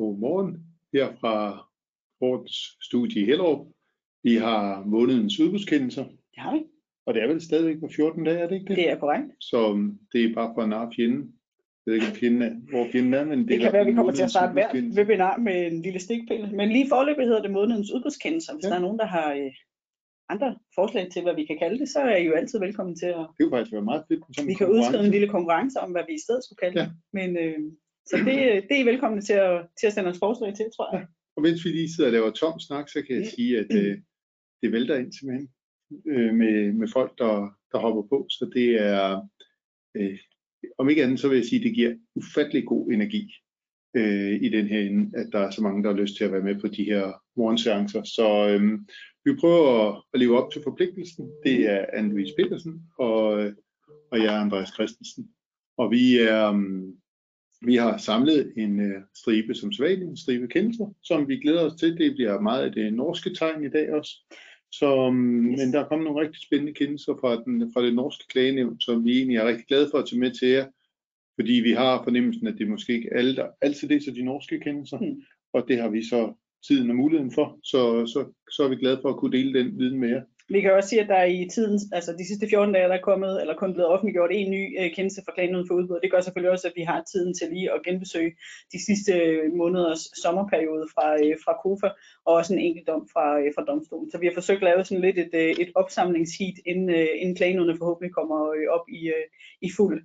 Godmorgen her fra Hortens studie i Hellerup. Vi har månedens udbudskendelser, Det har vi. og det er vel stadigvæk på 14 dage, er det ikke det? Det er korrekt. Så det er bare for at narre fjenden. Jeg ved ikke, fjenden er, hvor fjenden er, men det, Det kan være, at vi kommer til at starte hver udbudskendelse. webinar med en lille stikpille. Men lige forløbet hedder det månedens udbudskendelser. Hvis Ja. der er nogen, der har øh, andre forslag til, hvad vi kan kalde det, så er I jo altid velkommen til at... Det kunne faktisk være meget fedt. sådan Vi kan udskrive en lille konkurrence om, hvad vi i stedet skulle kalde Ja. det. Men, øh, så det, det er I velkommen til at, til at sende os forslag til, tror jeg. Og mens vi lige sidder og laver tom snak, så kan jeg Ja. sige, at øh, det vælter ind simpelthen øh, med, med folk, der, der hopper på. Så det er, øh, om ikke andet, så vil jeg sige, at det giver ufattelig god energi øh, i den her ende, at der er så mange, der har lyst til at være med på de her morgenseancer. Så øh, vi prøver at, at leve op til forpligtelsen. Det er Anne-Louise Petersen og, og jeg er Andreas Christensen. Og vi er, vi har samlet en uh, stribe som sædvanligt, en stribe kendelser, som vi glæder os til. Det bliver meget af det norske tegn i dag også. Så, um, Yes. Men der er kommet nogle rigtig spændende kendelser fra, den, fra det norske klagenævn, som vi egentlig er rigtig glade for at tage med til jer, fordi vi har fornemmelsen, at det er måske ikke alle, der altid læser de norske kendelser, Mm. og det har vi så tiden og muligheden for, så, så, så er vi glade for at kunne dele den viden med jer. Vi kan også sige, at der i tiden, altså de sidste 14 dage, der er kommet, eller kun blevet offentliggjort en ny øh, kendelse fra klagenøden for udbud. Det gør selvfølgelig også, at vi har tiden til lige at genbesøge de sidste øh, måneders sommerperiode fra, øh, fra KOFA, og også en enkelt dom fra, øh, fra domstolen. Så vi har forsøgt at lave sådan lidt et, øh, et opsamlingsheat, inden, øh, inden klagenødene forhåbentlig kommer øh, op i, øh, i fuld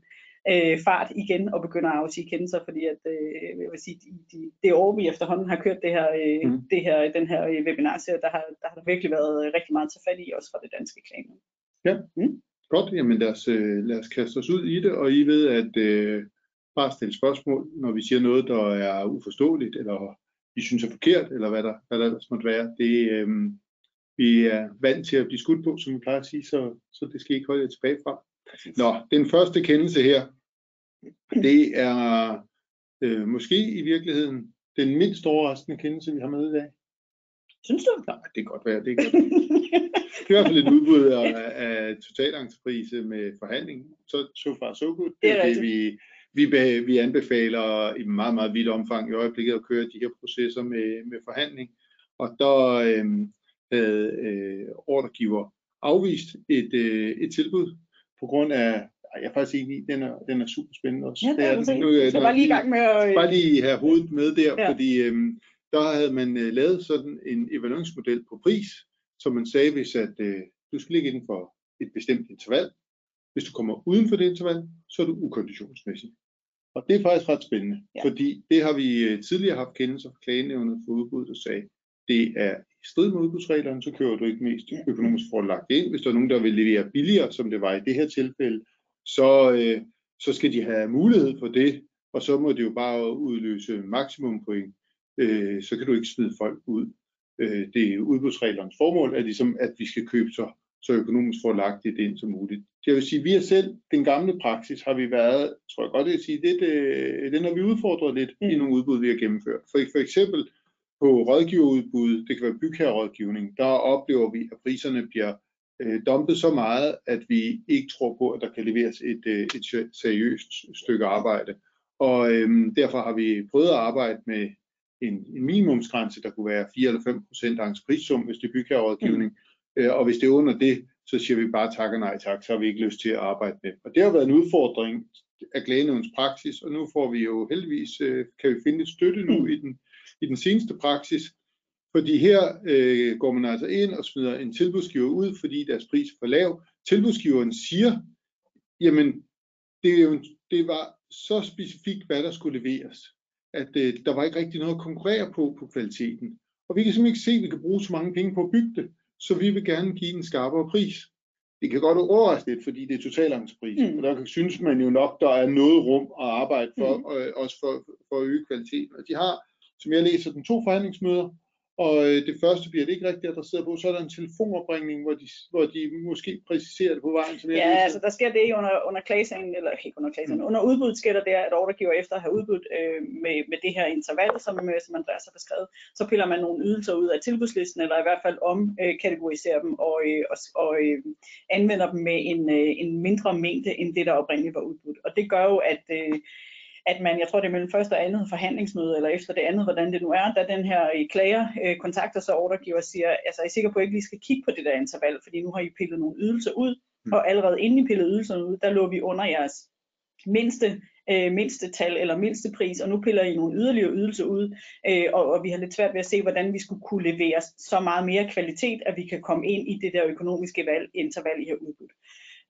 øh, fart igen og begynder at afsige kendelser, fordi at, øh, jeg vil sige, de, de, det år, vi efterhånden har kørt det her, øh, Mm. det her, den her øh, webinar, der har, der har virkelig været øh, rigtig meget til fat i, også fra det danske klagenød. Godt, jamen lad os, øh, lad os kaste os ud i det, og I ved at øh, bare stille spørgsmål, når vi siger noget, der er uforståeligt, eller I synes er forkert, eller hvad der, hvad der ellers måtte være. Det, øh, vi er vant til at blive skudt på, som vi plejer at sige, så, så det skal I ikke holde jer tilbage fra. Nå, den første kendelse her, det er øh, måske i virkeligheden den mindst overraskende kendelse, vi har med i dag. Synes du? Nej, det kan godt være, det kan det er i hvert fald et udbud af, af totalentreprise med forhandling. Så so far so good. Det er det, vi, vi, vi anbefaler i meget, meget vidt omfang i øjeblikket at køre de her processer med, med forhandling. Og der øh, havde øh, ordregiver afvist et, øh, et tilbud på grund af, jeg er faktisk enig i, den er, den er super spændende også. Ja, det er den. Nu, øh, Så bare lige i gang med at... øh, bare lige have hovedet med der, Ja. fordi øhm, der havde man øh, lavet sådan en evalueringsmodel på pris, som man sagde, hvis at øh, du skal ligge inden for et bestemt interval. Hvis du kommer uden for det interval, så er du ukonditionsmæssig. Og det er faktisk ret spændende, Ja. fordi det har vi øh, tidligere haft kendelser fra klagenævnet for udbud, der sagde, det er strid med udbudsreglerne, så kører du ikke mest økonomisk forlagt ind. Hvis der er nogen, der vil levere billigere, som det var i det her tilfælde, så, øh, så skal de have mulighed for det, og så må det jo bare udløse maksimumpoint. Øh, så kan du ikke smide folk ud. Øh, det er udbudsreglernes formål, at, ligesom, at vi skal købe så, så økonomisk forlagtigt ind som muligt. Det vil sige, vi har selv, den gamle praksis, har vi været, tror jeg godt, jeg vil sige, det, det, den har vi udfordret lidt mm. i nogle udbud, vi har gennemført. For, for eksempel på rådgiverudbud, det kan være bygherrerådgivning, der oplever vi, at priserne bliver øh, dumpet så meget, at vi ikke tror på, at der kan leveres et, øh, et se- seriøst stykke arbejde. Og øhm, derfor har vi prøvet at arbejde med en, en minimumsgrænse, der kunne være 4 eller 5 procent af prissum, hvis det er bygherrerådgivning. Mm. Øh, og hvis det er under det, så siger vi bare tak og nej tak, så har vi ikke lyst til at arbejde med. Og det har været en udfordring af klagenævnens praksis, og nu får vi jo heldigvis, øh, kan vi finde et støtte nu Mm. i den, i den seneste praksis, fordi her øh, går man altså ind og smider en tilbudsgiver ud, fordi deres pris er for lav. Tilbudsgiveren siger, jamen det, er jo, det var så specifikt, hvad der skulle leveres, at øh, der var ikke rigtig noget at konkurrere på på kvaliteten. Og vi kan simpelthen ikke se, at vi kan bruge så mange penge på at bygge det, så vi vil gerne give en skarpere pris. Det kan godt overraske lidt, fordi det er totalentrepris, Mm. og der kan- synes man jo nok, der er noget rum at arbejde for, Mm. mm. og, også for, for at øge kvaliteten. Og de har, som jeg læser, den to forhandlingsmøder, og øh, det første bliver det ikke rigtig adresseret på, så er der en telefonopringning, hvor de, hvor de måske præciserer det på vejen. Som jeg Ja, læser. altså der sker det under, under klagesagen, eller ikke under klagesagen, under udbuddet sker der det, at ordregiver efter at have udbudt øh, med, med det her interval, som, øh, som Andreas har beskrevet, så piller man nogle ydelser ud af tilbudslisten, eller i hvert fald omkategoriserer dem og, øh, og, og øh, anvender dem med en, øh, en mindre mængde, end det der oprindeligt var udbudt. Og det gør jo, at øh, at man, jeg tror det er mellem første og andet forhandlingsmøde, eller efter det andet, hvordan det nu er, da den her øh, klager øh, kontakter så ordregiver og siger, altså er I sikker på, at I ikke lige skal kigge på det der interval, fordi nu har I pillet nogle ydelser ud, mm. og allerede inden I pillede ydelserne ud, der lå vi under jeres mindste øh, mindste tal eller mindste pris, og nu piller I nogle yderligere ydelser ud, øh, og, og vi har lidt svært ved at se, hvordan vi skulle kunne levere så meget mere kvalitet, at vi kan komme ind i det der økonomiske valg, interval, I har udbudt.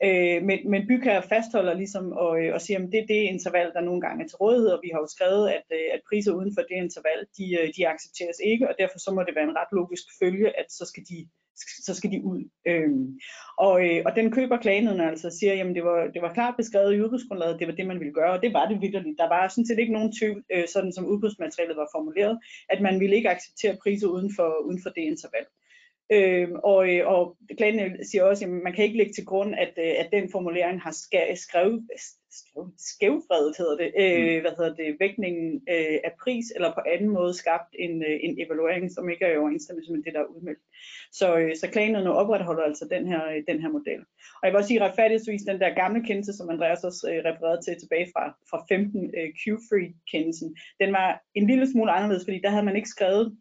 Øh, men, men Bygherre fastholder ligesom og, øh, og siger, at det er det interval, der nogle gange er til rådighed, og vi har jo skrevet, at, øh, at priser uden for det interval, de, øh, de accepteres ikke, og derfor så må det være en ret logisk følge, at så skal de så skal de ud. Øhm, og, øh, og den køber klagenheden altså siger, jamen det var, det var klart beskrevet i udbudsgrundlaget, det var det, man ville gøre, og det var det vidderligt. Der var sådan set ikke nogen tvivl, øh, sådan som udbudsmaterialet var formuleret, at man ville ikke acceptere priser uden for, uden for det interval. Øh, og, og klagen siger også, at man kan ikke lægge til grund, at, øh, at den formulering har skrevet, skævfredet, hedder det, øh, mm. hvad hedder det, vægtningen øh, af pris, eller på anden måde skabt en, øh, en evaluering, som ikke er i overensstemmelse med det, der er udmeldt. Så, øh, så klagenerne opretholder altså den her, øh, den her model. Og jeg vil også sige retfærdigvis, den der gamle kendelse, som Andreas også øh, refererede til tilbage fra, fra 15 øh, Q-free-kendelsen, den var en lille smule anderledes, fordi der havde man ikke skrevet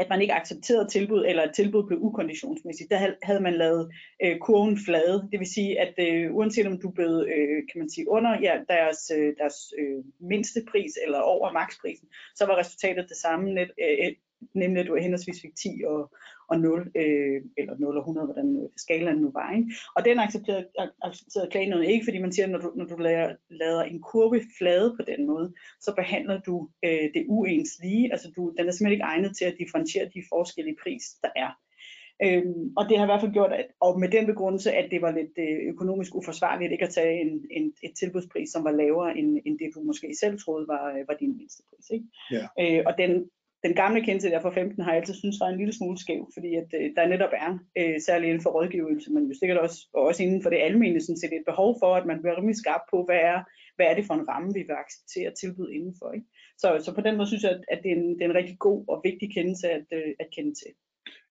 at man ikke accepterede tilbud, eller at tilbud blev ukonditionsmæssigt. Der havde man lavet øh, kurven flade. Det vil sige, at øh, uanset om du blev øh, kan man sige, under ja, deres, øh, deres øh, mindste pris eller over maksprisen, så var resultatet det samme, net, øh, nemlig at du henholdsvis fik 10 og, og 0, øh, eller 0 og 100, hvordan øh, skalaen nu var. Ikke? Og den accepterede, accepterede klagenøden ikke, fordi man siger, at når du, når du lader, lader en kurve flade på den måde, så behandler du øh, det uens lige, altså du, den er simpelthen ikke egnet til at differentiere de forskellige pris, der er. Øhm, og det har i hvert fald gjort, at, og med den begrundelse, at det var lidt øh, økonomisk uforsvarligt ikke at tage en, en, et tilbudspris, som var lavere end, end det, du måske selv troede var, øh, var din mindste pris. Ikke? Ja. Øh, og den, den gamle kendelse der fra 15 har jeg altid synes var en lille smule skæv, fordi at øh, der netop er, øh, særligt inden for rådgivelse, men jo sikkert også, og også inden for det almene, sådan set et behov for, at man bliver rimelig skarp på, hvad er, hvad er det for en ramme, vi vil acceptere tilbud indenfor. Ikke? Så, så på den måde synes jeg, at, at det, er en, det er en rigtig god og vigtig kendelse at, øh, at kende til.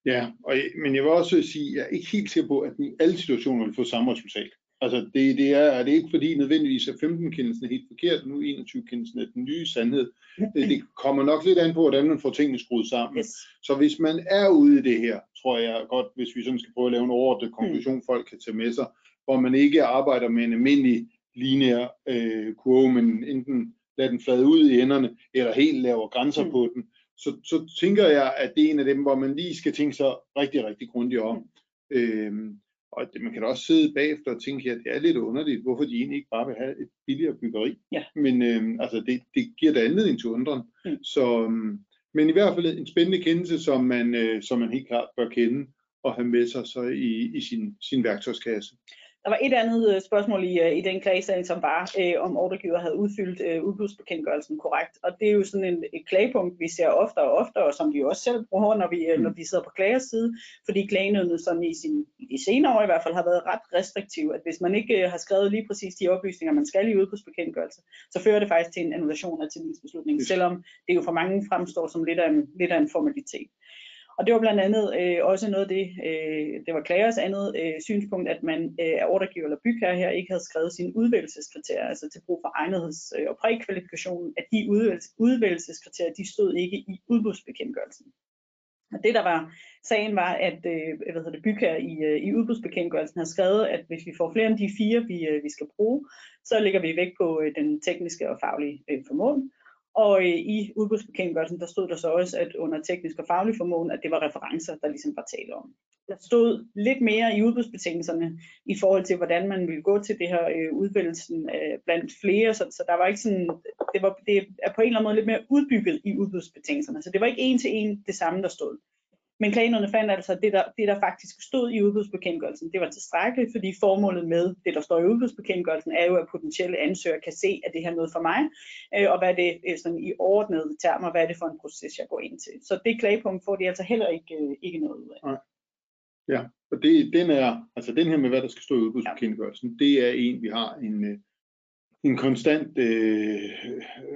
Ja, og, men jeg vil også sige, at jeg er ikke helt sikker på, at i alle situationer vil få samme resultat. Altså det, det er, er det ikke fordi nødvendigvis at 15-kendelsen er helt forkert, nu 21-kendelsen er den nye sandhed. Det, det kommer nok lidt an på, hvordan man får tingene skruet sammen. Yes. Så hvis man er ude i det her, tror jeg godt, hvis vi sådan skal prøve at lave en overordnet konklusion, mm. folk kan tage med sig, hvor man ikke arbejder med en almindelig lineær øh, kurve, men enten lader den flade ud i enderne, eller helt laver grænser mm. på den, så, så tænker jeg, at det er en af dem, hvor man lige skal tænke sig rigtig, rigtig grundigt om. Mm. Øhm, og man kan også sidde bagefter og tænke, at det er lidt underligt, hvorfor de egentlig ikke bare vil have et billigere byggeri. Ja. Men øhm, altså det, det giver da anledning til undren. Mm. Så, øhm, men i hvert fald en spændende kendelse, som man, øh, som man helt klart bør kende og have med sig så i, i sin, sin værktøjskasse. Der var et andet øh, spørgsmål i, øh, i den klagesag, som var, øh, om ordregiver havde udfyldt øh, udbudsbekendtgørelsen korrekt. Og det er jo sådan en, et klagepunkt, vi ser oftere og oftere, og som vi også selv bruger, når vi, øh, når vi sidder på klagers side, fordi klagenødene sådan i, sin, i senere år i hvert fald har været ret restriktiv, at hvis man ikke øh, har skrevet lige præcis de oplysninger, man skal i udbudsbekendtgørelse, så fører det faktisk til en annulation af tillidsbeslutningen, selvom det jo for mange fremstår som lidt af en, lidt af en formalitet. Og det var blandt andet øh, også noget af det, øh, det var klagers andet øh, synspunkt, at man øh, er ordregiver eller bygherre her ikke havde skrevet sine udvælgelseskriterier, altså til brug for egnetheds- øh, og prækvalifikationen, at de udvælgelseskriterier, de stod ikke i udbudsbekendtgørelsen. Og det der var sagen var, at øh, hvad hedder det, bygherre i, øh, i udbudsbekendtgørelsen har skrevet, at hvis vi får flere end de fire, vi, øh, vi skal bruge, så lægger vi væk på øh, den tekniske og faglige øh, formål. Og øh, i udbudsbekendtgørelsen, der stod der så også, at under teknisk og faglig formåen, at det var referencer, der ligesom var tale om. Der stod lidt mere i udbudsbetingelserne i forhold til, hvordan man ville gå til det her øh, udvælgelsen øh, blandt flere, så, så der var ikke sådan, det, var, det er på en eller anden måde lidt mere udbygget i udbudsbetingelserne, så det var ikke en til en det samme, der stod. Men klagenerne fandt altså, at det der, det, der faktisk stod i udbudsbekendtgørelsen, det var tilstrækkeligt, fordi formålet med det, der står i udbudsbekendtgørelsen, er jo, at potentielle ansøgere kan se, at det her er noget for mig, øh, og hvad det er sådan i ordnede termer, hvad er det for en proces, jeg går ind til. Så det klagepunkt får de altså heller ikke, øh, ikke noget ud af. Nej. Ja, og det, den er, altså den her med, hvad der skal stå i udbudsbekendtgørelsen, ja. det er en, vi har en, øh, en konstant øh,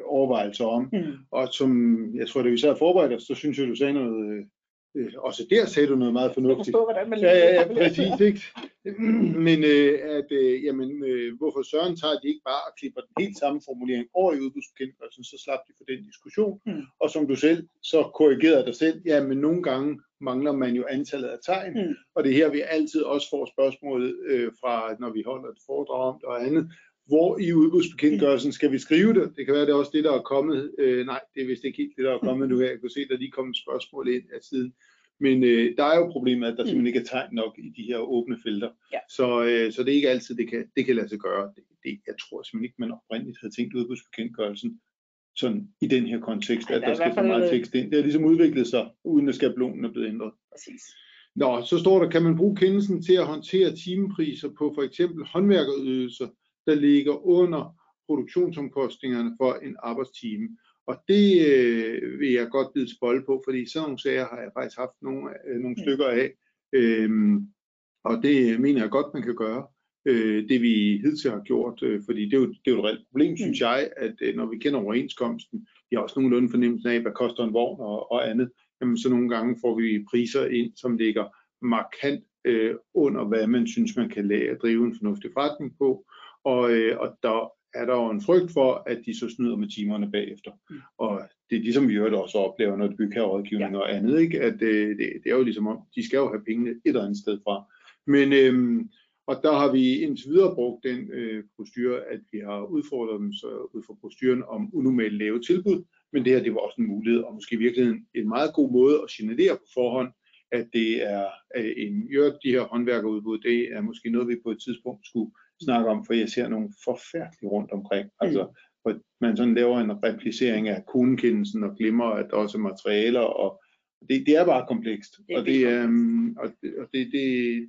overvejelse om. Mm. Og som jeg tror, da vi sad og forberedte os, så synes jeg, du sagde noget, øh, også der sagde du noget meget Jeg fornuftigt. forstår, hvordan man Ja, ja, ja, præcis, ikke? Men øh, at, øh, jamen, øh, hvorfor Søren tager de ikke bare og klipper den helt samme formulering over i udbudsbekendtgørelsen, så slap de for den diskussion. Mm. Og som du selv så korrigerede dig selv, ja, men nogle gange mangler man jo antallet af tegn, Mm. og det er her, vi altid også får spørgsmålet øh, fra, når vi holder et foredrag om det og andet, hvor i udbudsbekendtgørelsen skal vi skrive det? Det kan være, det er også det, der er kommet. Øh, nej, det er vist ikke helt det, der er kommet nu her. Jeg kunne se, der lige kom et spørgsmål ind af siden. Men øh, der er jo problemet, at der simpelthen ikke er tegn nok i de her åbne felter. Ja. Så, øh, så det er ikke altid, det kan, det kan lade sig gøre. Det, det, jeg tror simpelthen ikke, man oprindeligt havde tænkt udbudsbekendtgørelsen sådan i den her kontekst, Ej, at der er skal så meget tekst ind. Det har ligesom udviklet sig, uden at skabelonen er blevet ændret. Præcis. Nå, så står der, kan man bruge kendelsen til at håndtere timepriser på for eksempel håndværkerydelser, der ligger under produktionsomkostningerne for en arbejdstime. Og det øh, vil jeg godt bide spoil på, fordi sådan nogle sager har jeg faktisk haft nogle, øh, nogle stykker af. Øhm, og det mener jeg godt, man kan gøre. Øh, det vi hidtil har gjort, øh, fordi det er, jo, det er jo et reelt problem, synes jeg, at øh, når vi kender overenskomsten, vi har også nogenlunde fornemmelse af, hvad koster en vogn og, og andet, jamen så nogle gange får vi priser ind, som ligger markant øh, under, hvad man synes, man kan lade drive en fornuftig forretning på. Og, øh, og der er der jo en frygt for, at de så snyder med timerne bagefter. Mm. Og det er ligesom vi hørt også oplever, når det bygger rådgivning ja. og andet, ikke? at øh, det, det er jo ligesom om, de skal jo have pengene et eller andet sted fra. Men øhm, og der har vi indtil videre brugt den øh, procedure, at vi har udfordret dem så ud fra proceduren om unormalt lave tilbud, men det her det var også en mulighed, og måske i virkeligheden en meget god måde at signalere på forhånd, at det er øh, en, jo, de her håndværkerudbud, det er måske noget, vi på et tidspunkt skulle snakke om, for jeg ser nogle forfærdelige rundt omkring. Altså, hvor man sådan laver en replicering af kundekendelsen og glemmer, at der også er materialer, og det, det er bare komplekst. Det er og det, øhm, og det, og det, det,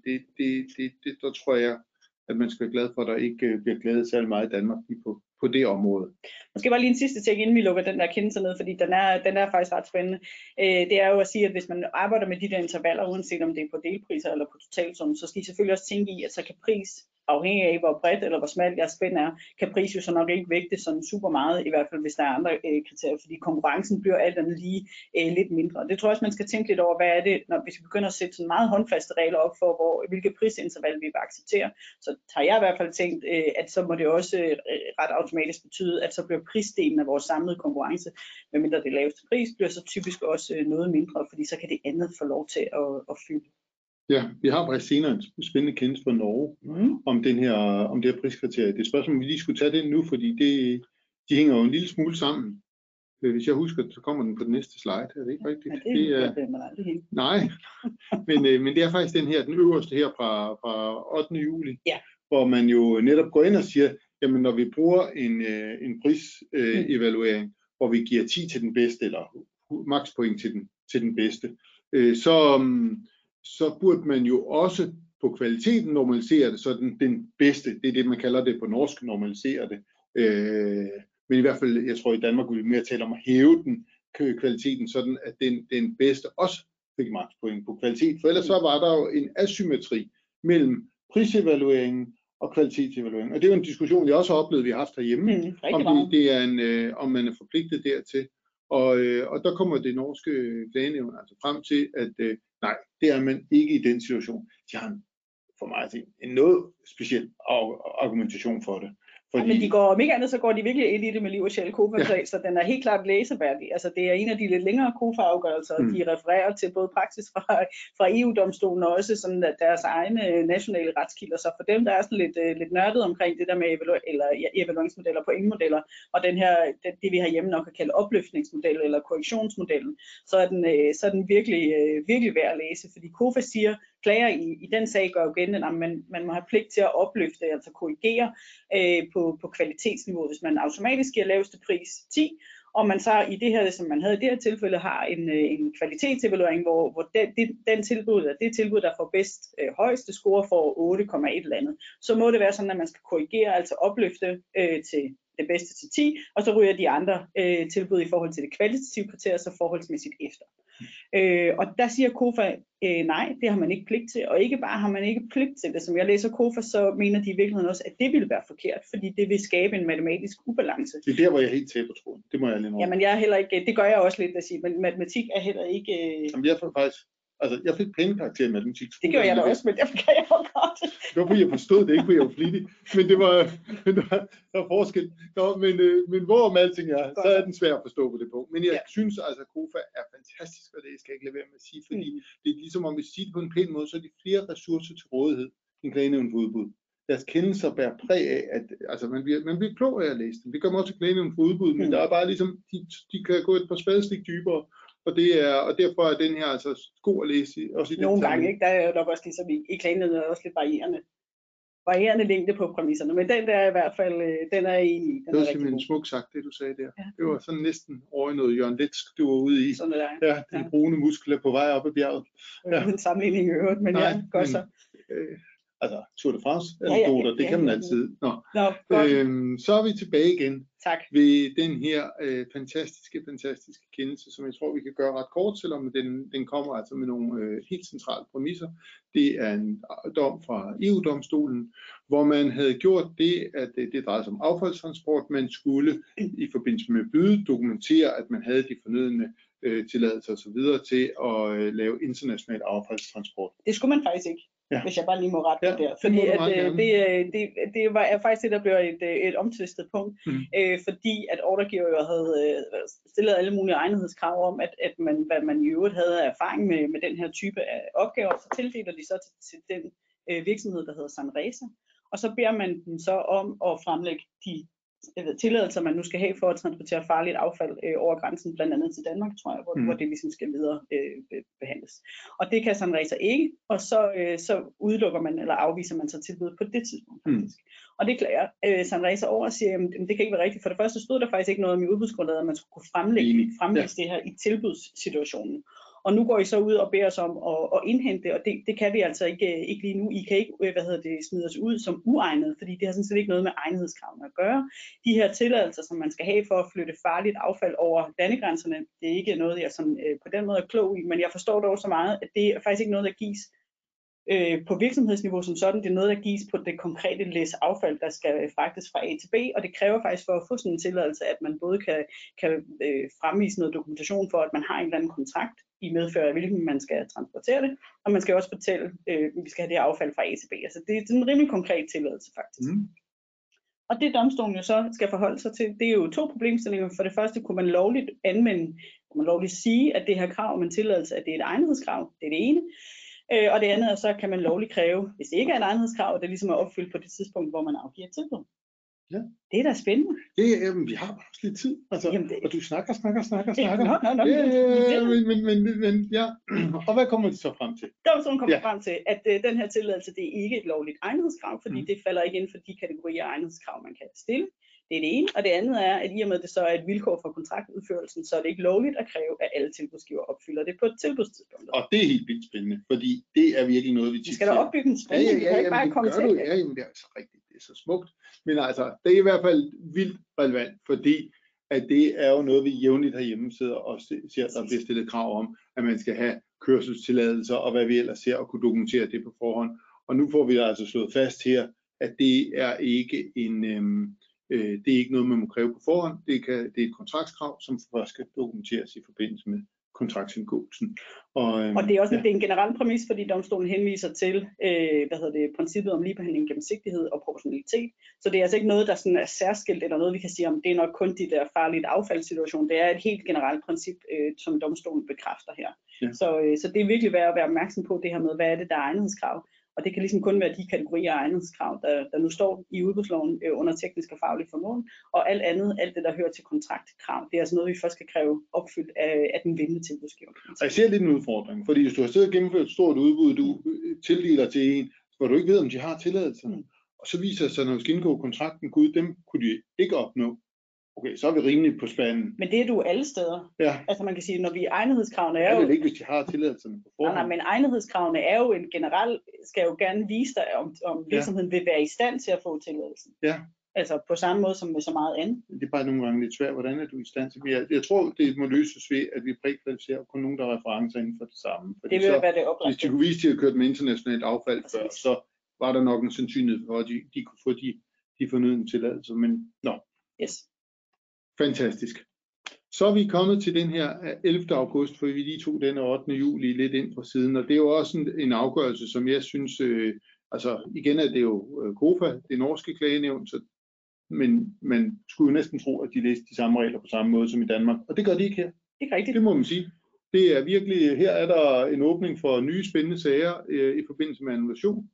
det, det, det, det, der tror jeg, at man skal være glad for, at der ikke øh, bliver glædet særlig meget i Danmark lige på, på det område. Måske bare lige en sidste ting, inden vi lukker den der kendelse ned, fordi den er, den er faktisk ret spændende. Øh, det er jo at sige, at hvis man arbejder med de der intervaller, uanset om det er på delpriser eller på totalsum, så skal I selvfølgelig også tænke i, at så kan pris, afhængig af hvor bredt eller hvor smalt jeres spænd er, kan pris jo så nok ikke vægte sådan super meget, i hvert fald hvis der er andre øh, kriterier, fordi konkurrencen bliver alt andet lige øh, lidt mindre. Det tror jeg også, man skal tænke lidt over, hvad er det, når, hvis vi begynder at sætte sådan meget håndfaste regler op for, hvor, hvilke prisinterval vi vil acceptere, så har jeg i hvert fald tænkt, øh, at så må det også øh, ret automatisk betyde, at så bliver prisdelen af vores samlede konkurrence, medmindre det laveste pris, bliver så typisk også øh, noget mindre, fordi så kan det andet få lov til at, at fylde. Ja, vi har faktisk senere en spændende kendelse fra Norge Mm. om, den her, om det her priskriterie. Det er et spørgsmål, om vi lige skulle tage det nu, fordi det, de hænger jo en lille smule sammen. Øh, Hvis jeg husker, så kommer den på den næste slide. Er det ikke rigtigt? Ja, det, er, det er. Nej, men, øh, men det er faktisk den her, den øverste her fra, fra 8. juli, Ja. hvor man jo netop går ind og siger, jamen når vi bruger en, øh, en prisevaluering, øh, Mm. evaluering, hvor vi giver 10 til den bedste, eller makspoint til den, til den bedste, øh, så, um, så burde man jo også på kvaliteten normalisere det, så den, den bedste, det er det, man kalder det på norsk, normalisere det. Øh, men i hvert fald, jeg tror i Danmark vil vi mere tale om at hæve den kvaliteten, sådan at den, den bedste også fik makspoint på kvalitet. For ellers så var der jo en asymmetri mellem prisevalueringen og kvalitetsevalueringen. Og det er jo en diskussion, jeg også har oplevet, vi har haft herhjemme, Mm, om det, det er en, øh, om man er forpligtet dertil. Og, øh, og der kommer det norske klagenævn altså frem til, at øh, nej, det er man ikke i den situation. De har en, for mig at se, en noget speciel argumentation for det. Ja, men de går, om ikke andet, så går de virkelig ind i det med liv og sjæl kofa ja. så den er helt klart læseværdig. Altså, det er en af de lidt længere kofa-afgørelser, Mm. de refererer til både praksis fra, fra EU-domstolen og også sådan, at deres egne øh, nationale retskilder. Så for dem, der er sådan lidt, øh, lidt nørdet omkring det der med evalu- eller, ja, evalueringsmodeller, pointmodeller, og den her, det, det vi har hjemme nok kan kalde opløftningsmodel eller korrektionsmodellen, så er den, øh, så er den virkelig, virkelig værd at læse, fordi KOFA siger, klager i, i den sag gør jo gældende, at man, man må have pligt til at opløfte, altså korrigere øh, på, på kvalitetsniveau, hvis man automatisk giver laveste pris 10, og man så i det her, som man havde i det her tilfælde, har en, øh, en kvalitetsevaluering, hvor, hvor den, det, den tilbud, det tilbud, der får bedst øh, højeste score, får 8,1 eller andet. Så må det være sådan, at man skal korrigere, altså opløfte øh, til det bedste til 10, og så ryger de andre øh, tilbud i forhold til det kvalitative kriterie, så forholdsmæssigt efter. Øh, og der siger KOFA, øh, nej, det har man ikke pligt til, og ikke bare har man ikke pligt til det. Som jeg læser KOFA, så mener de i virkeligheden også, at det ville være forkert, fordi det vil skabe en matematisk ubalance. Det er der, hvor jeg helt taber troen. Det må jeg lige nu. Jamen jeg er heller ikke, det gør jeg også lidt at sige, men matematik er heller ikke... Øh, Jamen, jeg får faktisk Altså, jeg fik pæne karakterer i matematik. Det gjorde jeg da også, men det kan jeg jo godt. Det var fordi, jeg forstod det, ikke fordi jeg var flittig. Men det var, men der, var, der var forskel. Nå, men, øh, men hvorom alting er, så er den svær at forstå på det punkt. Men jeg Ja. synes altså, at KOFA er fantastisk, og det skal jeg ikke lade være med at sige, fordi Mm. det er ligesom om vi siger det på en pæn måde, så er de flere ressourcer til rådighed end klagenævnen for udbud. Deres kendelser bærer præg af, at altså, man, bliver, man bliver klog af at læse dem. Det gør man også til klagenævnen for udbud, men Mm. der er bare ligesom, de, de kan gå et par spadestik dybere, og, det er, og derfor er den her altså god at læse, også i Nogle gange, ikke? der er jo nok også ligesom i, i klagen, er også lidt varierende. Varierende længde på præmisserne, men den der er i hvert fald, øh, den er jeg enig i. Den Det er var simpelthen smukt sagt, det du sagde der. Ja. Det var sådan næsten over i noget Jørgen Letsk, du var ude i. Sådan er det. Ja, de Ja. brune muskler på vej op ad bjerget. Ja. Uden sammenligning i øvrigt, men Nej, ja, godt men- så. Øh, altså, Tour de France Ja, ja, ja, det kan man altid. Nå, Nå, godt. øhm, så er vi tilbage igen Tak. ved den her øh, fantastiske, fantastiske kendelse, som jeg tror, vi kan gøre ret kort, selvom den, den kommer altså med nogle øh, helt centrale præmisser. Det er en dom fra EU-domstolen, hvor man havde gjort det, at det, det drejede sig om affaldstransport. Man skulle i forbindelse med byde dokumentere, at man havde de fornødne øh, tilladelser osv. til at øh, lave international affaldstransport. Det skulle man faktisk ikke, Ja. hvis jeg bare lige må rette Ja, ja, der. det Fordi må du at, øh, det, øh, det, det var, er faktisk det, der bliver et, øh, et omtvistet punkt. Mm. Øh, fordi at ordregiver jo havde øh, stillet alle mulige egnethedskrav om, at, at man, hvad man i øvrigt havde af erfaring med, med den her type af opgaver, så tildeler de så til, til den øh, virksomhed, der hedder Sunresa. Og så beder man dem så om at fremlægge de jeg ved, tilladelser, man nu skal have for at transportere farligt affald øh, over grænsen, blandt andet til Danmark, tror jeg, hvor, Mm. mm. hvor det ligesom skal videre øh, be- behandles. Og det kan Sunresa ikke, og så, øh, så udelukker man eller afviser man så tilbuddet på det tidspunkt Mm. faktisk. Og det klager øh, Sunresa over og siger, at det kan ikke være rigtigt. For det første stod der faktisk ikke noget om i udbudsgrundlaget, at man skulle kunne fremlægge, fremlægge det her i tilbudssituationen. Og nu går I så ud og beder os om at, at indhente det, og det, det kan vi altså ikke, øh, ikke lige nu. I kan ikke øh, hvad hedder det, smide os ud som uegnet, fordi det har sådan set ikke noget med egnethedskravene at gøre. De her tilladelser, som man skal have for at flytte farligt affald over landegrænserne, det er ikke noget, jeg sådan, øh, på den måde er klog i, men jeg forstår dog så meget, at det er faktisk ikke noget, der gives øh, på virksomhedsniveau som sådan. Det er noget, der gives på det konkrete læs affald, der skal fragtes fra A til B, og det kræver faktisk for at få sådan en tilladelse, at man både kan, kan øh, fremvise noget dokumentation for, at man har en eller anden kontrakt i medfør af, hvilken man skal transportere det, og man skal også fortælle, øh, vi skal have det affald fra A til B. Altså det er sådan en rimelig konkret tilladelse faktisk. Mm. Og det domstolen jo så skal forholde sig til, det er jo to problemstillinger. For det første kunne man lovligt anvende, kunne man lovligt sige, at det her krav om en tilladelse, at det er et egnethedskrav, det er det ene. Øh, og det andet er så, kan man lovligt kræve, hvis det ikke er et egnethedskrav, at det ligesom er opfyldt på det tidspunkt, hvor man afgiver tilbud. Ja. Det er da spændende. Er- jamen, vi har bare også lidt tid. Altså, Jamen, det- Og du snakker, snakker, snakker, snakker. Nå, nå, nå, Ja, men, men, men, men, ja. Og hvad kommer de så frem til? Domstolen kommer Ja. ja. frem til, at øh, den her tilladelse, det er ikke et lovligt egnethedskrav, fordi mm. det falder ikke inden for de kategorier af egnethedskrav, man kan stille. Det er det ene. Og det andet er, at i og med, at det så er et vilkår for kontraktudførelsen, så er det ikke lovligt at kræve, at alle tilbudsgiver opfylder det på et tilbudstidspunkt. Og det er helt vildt spændende, fordi det er virkelig noget, vi tit skal da ser. opbygge en Ja, spænding. ja, vi ja, kan ikke bare det komme til. du. Ja, jamen, det er så rigtigt. Det er så smukt. Men altså, det er i hvert fald vildt relevant, fordi at det er jo noget, vi jævnligt herhjemme sidder og se- ser, der bliver stillet krav om, at man skal have kørselstilladelser og hvad vi ellers ser og kunne dokumentere det på forhånd. Og nu får vi altså slået fast her, at det er ikke en, øhm, øh, det er ikke noget, man må kræve på forhånd. Det, kan, det er et kontraktskrav, som først skal dokumenteres i forbindelse med kontraktindgåelsen. Og, øhm, Og det er også ja. det er en generel præmis, fordi domstolen henviser til øh, hvad hedder det, princippet om ligebehandling, gennemsigtighed og proportionalitet. Så det er altså ikke noget, der sådan er særskilt, eller noget, vi kan sige om, det er nok kun de der farligt affaldssituation. Det er et helt generelt princip, øh, som domstolen bekræfter her. Ja. Så, øh, så det er virkelig værd at være opmærksom på det her med, hvad er det, der er egnethedskrav. Og det kan ligesom kun være de kategorier af egnethedskrav, der, der nu står i udbudsloven øh, under teknisk og faglig formål. Og alt andet, alt det, der hører til kontraktkrav, det er altså noget, vi først skal kræve opfyldt af, af den vindende tilbudsgiver. Og jeg ser lidt en udfordring, fordi hvis du har siddet og gennemført et stort udbud, du øh, tildeler til en, hvor du ikke ved, om de har tilladelserne, Mm. og så viser det sig, når indgå kontrakten, gud, dem kunne de ikke opnå. Okay, så er vi rimelig på spanden. Men det er du alle steder. Ja, Altså man kan sige, når vi egnethedskravene det er er jo, vel ikke, hvis de har tilladelserne på nej, nej, forhånd. men egnethedskravene er jo en generel, skal jo gerne vise dig, om, om virksomheden vil være i stand til at få tilladelsen. Ja. Altså på samme måde som med så meget andet. Det er bare nogle gange lidt svært. Hvordan er du i stand til det? Jeg, tror, det må løses ved, at vi prækvalificerer kun nogen, der har referencer inden for det samme. Fordi Det vil så, være det hvis de oplagte. kunne vise, at de har kørt med internationalt affald før, så var der nok en sandsynlighed for, at de, de kunne få de, de fornødne tilladelser. Men nå, Yes. Fantastisk. Så er vi kommet til den her 11. august, for vi lige tog den 8. juli lidt ind fra siden, og det er jo også en, en afgørelse, som jeg synes, øh, altså igen er det jo øh, KOFA, det norske klagenævn, så, men man skulle jo næsten tro, at de læste de samme regler på samme måde som i Danmark, og det gør de ikke her. Ikke rigtigt. Det må man sige. Det er virkelig, her er der en åbning for nye spændende sager øh, i forbindelse med annulation.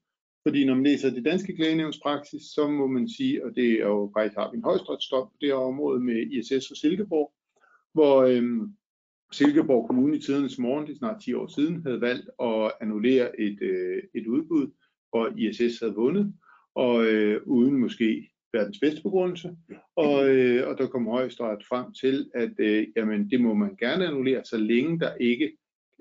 Fordi når man læser det danske klagenævnspraksis, så må man sige, og det er jo faktisk har vi en højstrætsdom på det her område med ISS og Silkeborg, hvor øhm, Silkeborg Kommune i tidernes morgen, det er snart 10 år siden, havde valgt at annullere et, øh, et udbud, hvor ISS havde vundet, og øh, uden måske verdens bedste begrundelse. Og, øh, og der kom højesteret frem til, at øh, jamen, det må man gerne annullere, så længe der ikke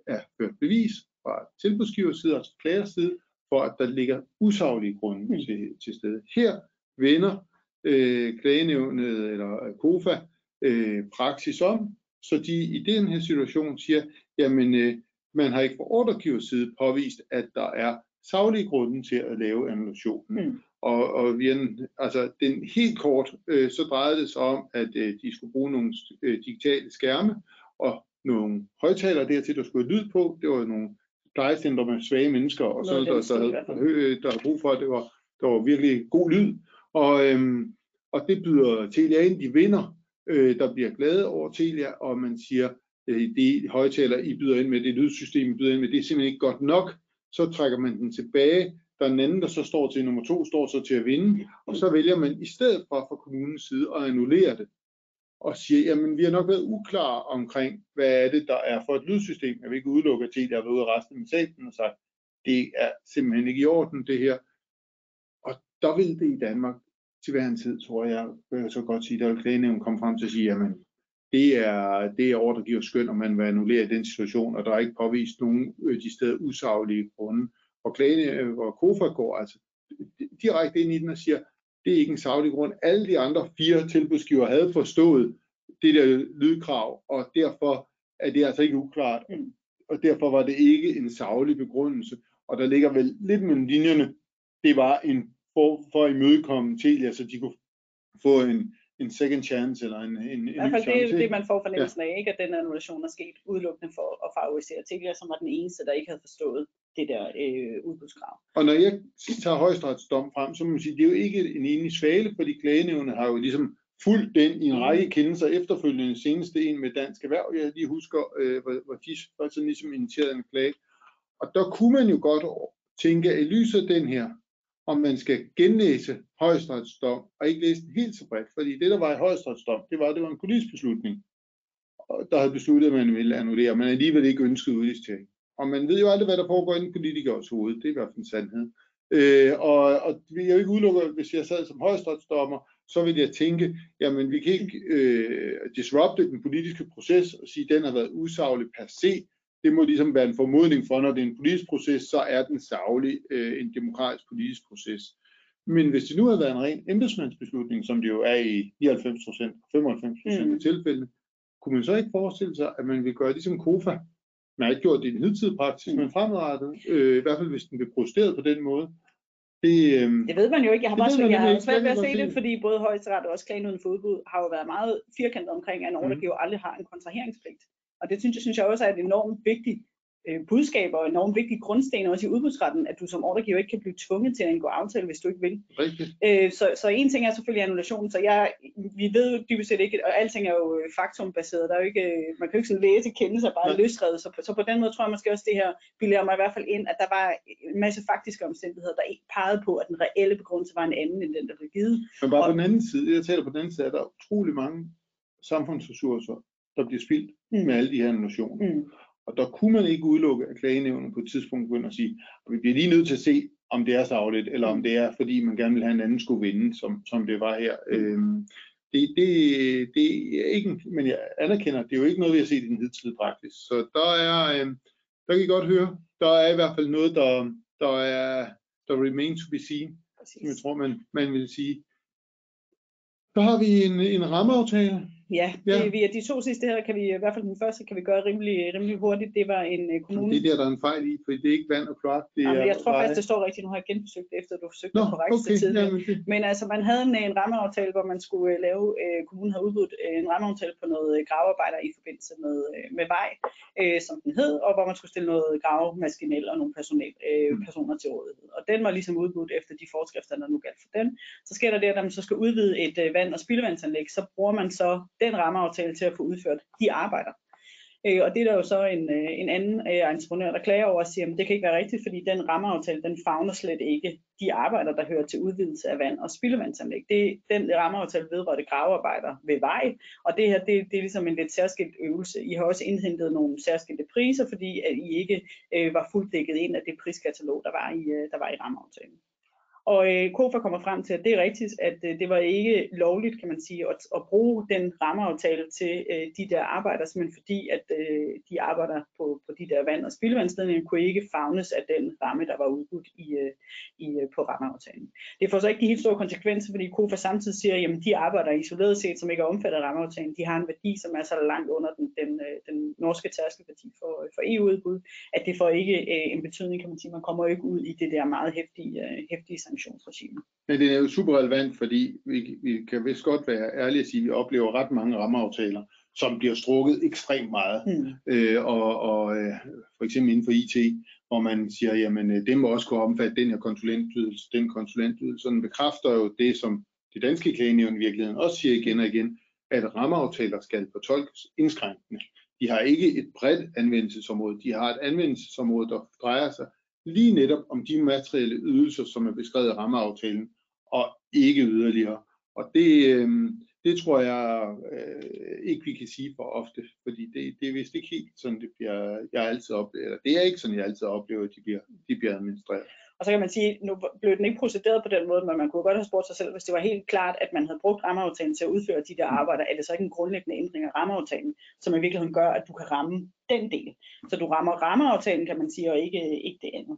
er ført bevis fra tilbudsgivers side, altså klagers side, for at der ligger usaglige grunde mm. til, til stede. Her vender øh, klagenævnet eller KOFA øh, praksis om, så de i den her situation siger, jamen øh, man har ikke fra ordregivers side påvist, at der er saglige grunde til at lave annulationen. Mm. Og, og vi er, altså, den helt kort, øh, så drejede det sig om, at øh, de skulle bruge nogle øh, digitale skærme og nogle højtalere dertil, der skulle lyd på. Det var nogle plejecenter med svage mennesker, og så der, der, der, der havde brug for, at det var, der var virkelig god lyd. Og, øhm, og det byder Telia ind, de vinder, øh, der bliver glade over Telia, og man siger, øh, det højtaler, I byder ind med, det lydsystem, I byder ind med, det er simpelthen ikke godt nok, så trækker man den tilbage, der er en anden, der så står til nummer to, står så til at vinde, og så vælger man i stedet for fra kommunens side at annullere det og siger, jamen vi har nok været uklare omkring, hvad er det, der er for et lydsystem. Jeg vil ikke udelukke, at jeg har været ude og resten af salen og sagt, det er simpelthen ikke i orden, det her. Og der vil det i Danmark til hver en tid, tror jeg, vil jeg så godt sige, der vil klagenævnen komme frem til at sige, jamen det er, det er ord, der giver skøn, om man vil annullere den situation, og der er ikke påvist nogen øh, de steder usaglige grunde. Og klagenævnen, hvor KOFA går altså direkte ind i den og siger, det er ikke en savlig grund. Alle de andre fire tilbudsgiver havde forstået det der lydkrav, og derfor er det altså ikke uklart. Mm. Og derfor var det ikke en savlig begrundelse. Og der ligger vel lidt mellem linjerne, det var en for, for at imødekomme Telia, så de kunne få en, en second chance eller en, en, en I hvert fald det er det, man får fornemmelsen ja. af, ikke? at den annulation er sket udelukkende for at favorisere Telia, som var den eneste, der ikke havde forstået det der øh, udbudskrav. Og når jeg tager højstretsdom frem, så må man sige, det er jo ikke en enig svale, fordi klagenævnet har jo ligesom fulgt den i en række kendelser efterfølgende. Seneste en med Dansk Erhverv, jeg lige husker, øh, hvor, hvor de var sådan ligesom initieret en klage. Og der kunne man jo godt tænke, at i lyset af den her, om man skal genlæse højesteretsdom, og ikke læse den helt så bredt, fordi det, der var i højesteretsdom, det var, at det var en politisk beslutning, der havde besluttet, at man ville annullere, men alligevel ikke ønskede udlistering. Og man ved jo aldrig, hvad der foregår i en politikers hoved. Det er i hvert fald en sandhed. Øh, og, og jeg vil ikke udelukke, hvis jeg sad som højstrætsdommer, så ville jeg tænke, jamen vi kan ikke øh, disrupte den politiske proces og sige, at den har været usaglig per se. Det må ligesom være en formodning for, når det er en politisk proces, så er den savlig øh, en demokratisk politisk proces. Men hvis det nu har været en ren embedsmandsbeslutning, som det jo er i 99% 95 mm. af tilfældene, kunne man så ikke forestille sig, at man vil gøre det som KOFA, man har ikke gjort det i den hidtidige praksis, men fremadrettet, øh, i hvert fald hvis den bliver protesteret på den måde. Det, øh, det ved man jo ikke. Jeg har bare jeg har svært ved at se det, fordi både højesteret og også klagen for udbud har jo været meget firkantet omkring, at en mm. mm. aldrig har en kontraheringspligt. Og det synes jeg, synes jeg også er et enormt vigtigt øh, budskaber og enormt vigtige grundsten også i udbudsretten, at du som ordregiver ikke kan blive tvunget til at indgå aftale, hvis du ikke vil. Øh, så, så en ting er selvfølgelig annulation, så jeg, vi ved jo dybest set ikke, og alting er jo øh, faktumbaseret, der er jo ikke, øh, man kan jo ikke sådan læse kendelser bare løsredet, så, så på den måde tror jeg måske også det her bilder mig i hvert fald ind, at der var en masse faktiske omstændigheder, der ikke pegede på, at den reelle begrundelse var en anden end den, der blev givet. Men bare og, på den anden side, jeg taler på den anden side, er der utrolig mange samfundsressourcer, der bliver spildt mm. med alle de her annulationer. Mm. Og der kunne man ikke udelukke, at klagenævnet på et tidspunkt begynder at sige, at vi bliver lige nødt til at se, om det er savligt, eller om det er, fordi man gerne vil have en anden skulle vinde, som, som det var her. Øhm, det, det, det er ikke, men jeg anerkender, det er jo ikke noget, vi har set i den hidtidige praksis. Så der er, øhm, der kan I godt høre, der er i hvert fald noget, der, der er, der remain to be seen, Præcis. som jeg tror, man, man vil sige. Så har vi en, en rammeaftale, Ja, Ja. Det, vi, de to sidste her kan vi, i hvert fald den første, kan vi gøre rimelig, rimelig hurtigt. Det var en uh, kommune. Det er der, der er en fejl i, for det er ikke vand og kloak. Det Jamen, er jeg tror faktisk, det står rigtigt. Nu har jeg genbesøgt det, efter du forsøgte Nå, det korrekt okay. tidligere. Jamen, det, Men altså, man havde en, en rammeaftale, hvor man skulle øh, lave, øh, kommunen havde udbudt øh, en rammeaftale på noget øh, gravearbejder i forbindelse med, øh, med vej, øh, som den hed, og hvor man skulle stille noget gravemaskinel og nogle personel, øh, Mm. personer til rådighed. Og den var ligesom udbudt efter de forskrifter, der nu galt for den. Så sker der det, at når man så skal udvide et øh, vand- og spildevandsanlæg, så bruger man så den rammeaftale til at få udført de arbejder. Øh, og det er der jo så en, øh, en anden øh, entreprenør, der klager over og siger, at det kan ikke være rigtigt, fordi den rammeaftale, den fagner slet ikke de arbejder, der hører til udvidelse af vand- og spildevandsanlæg. Det, den rammeaftale vedrørte gravearbejder ved vej, og det her, det, det er ligesom en lidt særskilt øvelse. I har også indhentet nogle særskilte priser, fordi at I ikke øh, var fuldt dækket ind af det priskatalog, der var i, øh, der var i rammeaftalen. Og øh, KOFA kommer frem til, at det er rigtigt, at øh, det var ikke lovligt, kan man sige, at, at bruge den rammeaftale til øh, de der arbejder, simpelthen fordi, at øh, de arbejder på, på de der vand- og spildevandsledninger kunne ikke fagnes af den ramme, der var udbudt i, øh, i, øh, på rammeaftalen. Det får så ikke de helt store konsekvenser, fordi KOFA samtidig siger, at de arbejder isoleret set, som ikke er omfattet af rammeaftalen, de har en værdi, som er så langt under den, den, øh, den norske tærskelværdi for, øh, for EU-udbud, at det får ikke øh, en betydning, kan man sige. Man kommer ikke ud i det der meget hæftige, øh, hæftige sanktionsregime. Men det er jo super relevant, fordi vi, vi kan vist godt være ærlige at sige, at vi oplever ret mange rammeaftaler, som bliver strukket ekstremt meget. Hmm. Øh, og og øh, for eksempel inden for IT, hvor man siger, jamen øh, det må også kunne omfatte den her konsulentydelse, den konsulentydelse. Sådan bekræfter jo det, som det danske klagenævn i virkeligheden også siger igen og igen, at rammeaftaler skal fortolkes indskrænkende. De har ikke et bredt anvendelsesområde, de har et anvendelsesområde, der drejer sig lige netop om de materielle ydelser, som er beskrevet i rammeaftalen, og ikke yderligere. Og det, øh, det tror jeg øh, ikke, vi kan sige for ofte, fordi det, det er vist ikke helt sådan, det bliver, jeg altid oplever, eller det er ikke sådan, jeg altid oplever, at de bliver, de bliver administreret. Og så kan man sige, nu blev den ikke procederet på den måde, men man kunne godt have spurgt sig selv, hvis det var helt klart, at man havde brugt rammeaftalen til at udføre de der arbejder, er det så ikke en grundlæggende ændring af rammeaftalen, som i virkeligheden gør, at du kan ramme den del. Så du rammer rammeaftalen, kan man sige, og ikke, ikke det andet.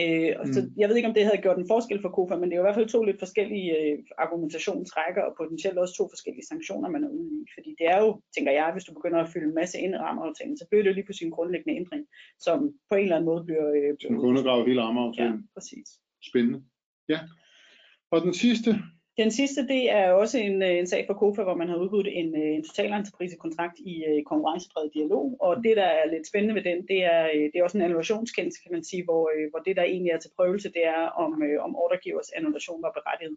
Øh, og så, jeg ved ikke, om det havde gjort en forskel for KOFA, men det er jo i hvert fald to lidt forskellige øh, argumentationsrækker, og potentielt også to forskellige sanktioner, man er ude i. Fordi det er jo, tænker jeg, hvis du begynder at fylde en masse ind i rammeaftalen, så bliver det jo lige pludselig en grundlæggende ændring, som på en eller anden måde bliver... Øh, Som kunne undergrave hele Ja, rammeaftalen. præcis. Spændende. Ja. Og den sidste, den sidste, det er også en, øh, en sag fra KOFA, hvor man har udbudt en, øh, en totalentreprisekontrakt i uh, konkurrencepræget dialog. Og det, der er lidt spændende ved den, det er, det er også en annullationskendelse, kan man sige, hvor, hvor det, der egentlig er til prøvelse, det er, om, om ordregivers annulation var berettiget.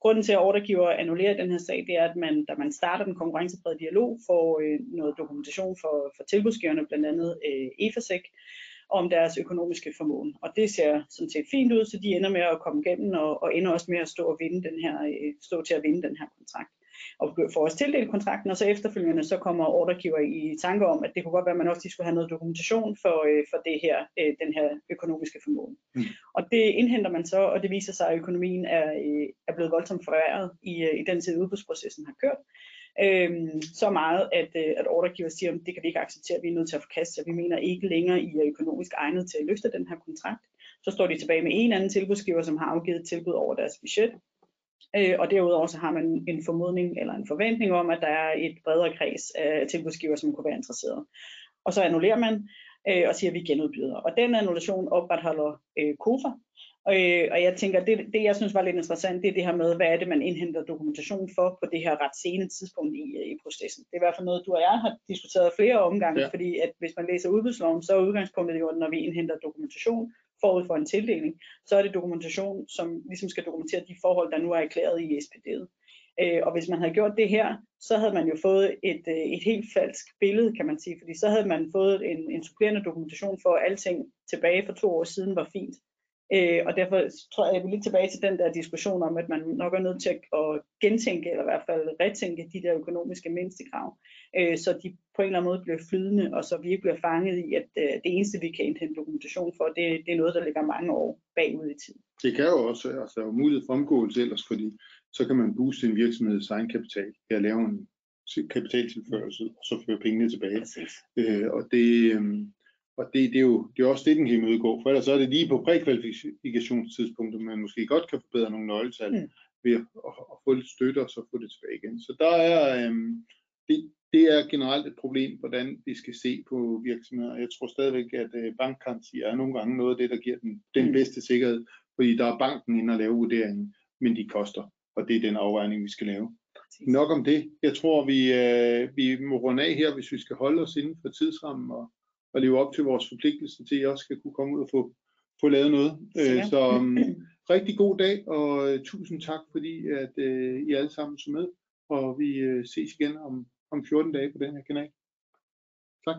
Grunden til, at ordregiver annullerer den her sag, det er, at man, da man starter den konkurrencepræget dialog, får øh, noget dokumentation for, for tilbudsgiverne, blandt andet øh, EFASEC, om deres økonomiske formåen. Og det ser sådan set fint ud, så de ender med at komme igennem og, og ender også med at stå, og vinde den her, øh, stå til at vinde den her kontrakt. Og får også tildelt kontrakten, og så efterfølgende så kommer ordregiver i tanke om, at det kunne godt være, at man også skulle have noget dokumentation for, øh, for det her, øh, den her økonomiske formåen. Mm. Og det indhenter man så, og det viser sig, at økonomien er, øh, er blevet voldsomt forværret i, øh, i den tid, udbudsprocessen har kørt. Øhm, så meget, at, øh, at ordregiver siger, at det kan vi ikke acceptere, vi er nødt til at forkaste, vi mener ikke længere, I er økonomisk egnet til at løfte den her kontrakt. Så står de tilbage med en anden tilbudsgiver, som har afgivet tilbud over deres budget. Øh, og derudover så har man en formodning eller en forventning om, at der er et bredere kreds af tilbudsgiver, som kunne være interesseret. Og så annullerer man øh, og siger, at vi genudbyder. Og den annullation opretholder øh, KOFA, Øh, og jeg tænker, det, det jeg synes var lidt interessant, det er det her med, hvad er det, man indhenter dokumentation for på det her ret sene tidspunkt i, i processen. Det er i hvert fald noget, du og jeg har diskuteret flere omgange, Ja. fordi at hvis man læser udbudsloven, så er udgangspunktet jo, at når vi indhenter dokumentation forud for en tildeling, så er det dokumentation, som ligesom skal dokumentere de forhold, der nu er erklæret i SPD'et. Øh, og hvis man havde gjort det her, så havde man jo fået et, øh, et helt falsk billede, kan man sige, fordi så havde man fået en, en supplerende dokumentation for, at alting tilbage for to år siden var fint. Øh, og derfor tror jeg, jeg vil lidt tilbage til den der diskussion om, at man nok er nødt til at, gentænke, eller i hvert fald retænke de der økonomiske mindstekrav, øh, så de på en eller anden måde bliver flydende, og så vi ikke bliver fanget i, at øh, det eneste, vi kan indhente dokumentation for, det, det er noget, der ligger mange år bagud i tid. det kan jo også, altså der er jo mulighed for omgåelse ellers, fordi så kan man booste en virksomheds egenkapital ved at lave en kapitaltilførsel, og så føre pengene tilbage. Præcis. Øh, og det, øh, og det, det, er jo det er også det, den kan imødegå. For ellers så er det lige på prækvalifikationstidspunktet, man måske godt kan forbedre nogle nøgletal Mm. ved at, at, at få lidt støtte og så få det tilbage igen. Så der er, øh, det, det er generelt et problem, hvordan vi skal se på virksomheder. Jeg tror stadigvæk, at øh, bankgarantier er nogle gange noget af det, der giver den, den mm. bedste sikkerhed, fordi der er banken inde og lave vurderingen, men de koster, og det er den afvejning, vi skal lave. Nok om det. Jeg tror, vi, øh, vi må runde af her, hvis vi skal holde os inden for tidsrammen og, og leve op til vores forpligtelse til, at I også skal kunne komme ud og få, få lavet noget. Øh, så um, rigtig god dag, og uh, tusind tak, fordi at uh, I alle sammen så med, og vi uh, ses igen om, om 14 dage på den her kanal. Tak.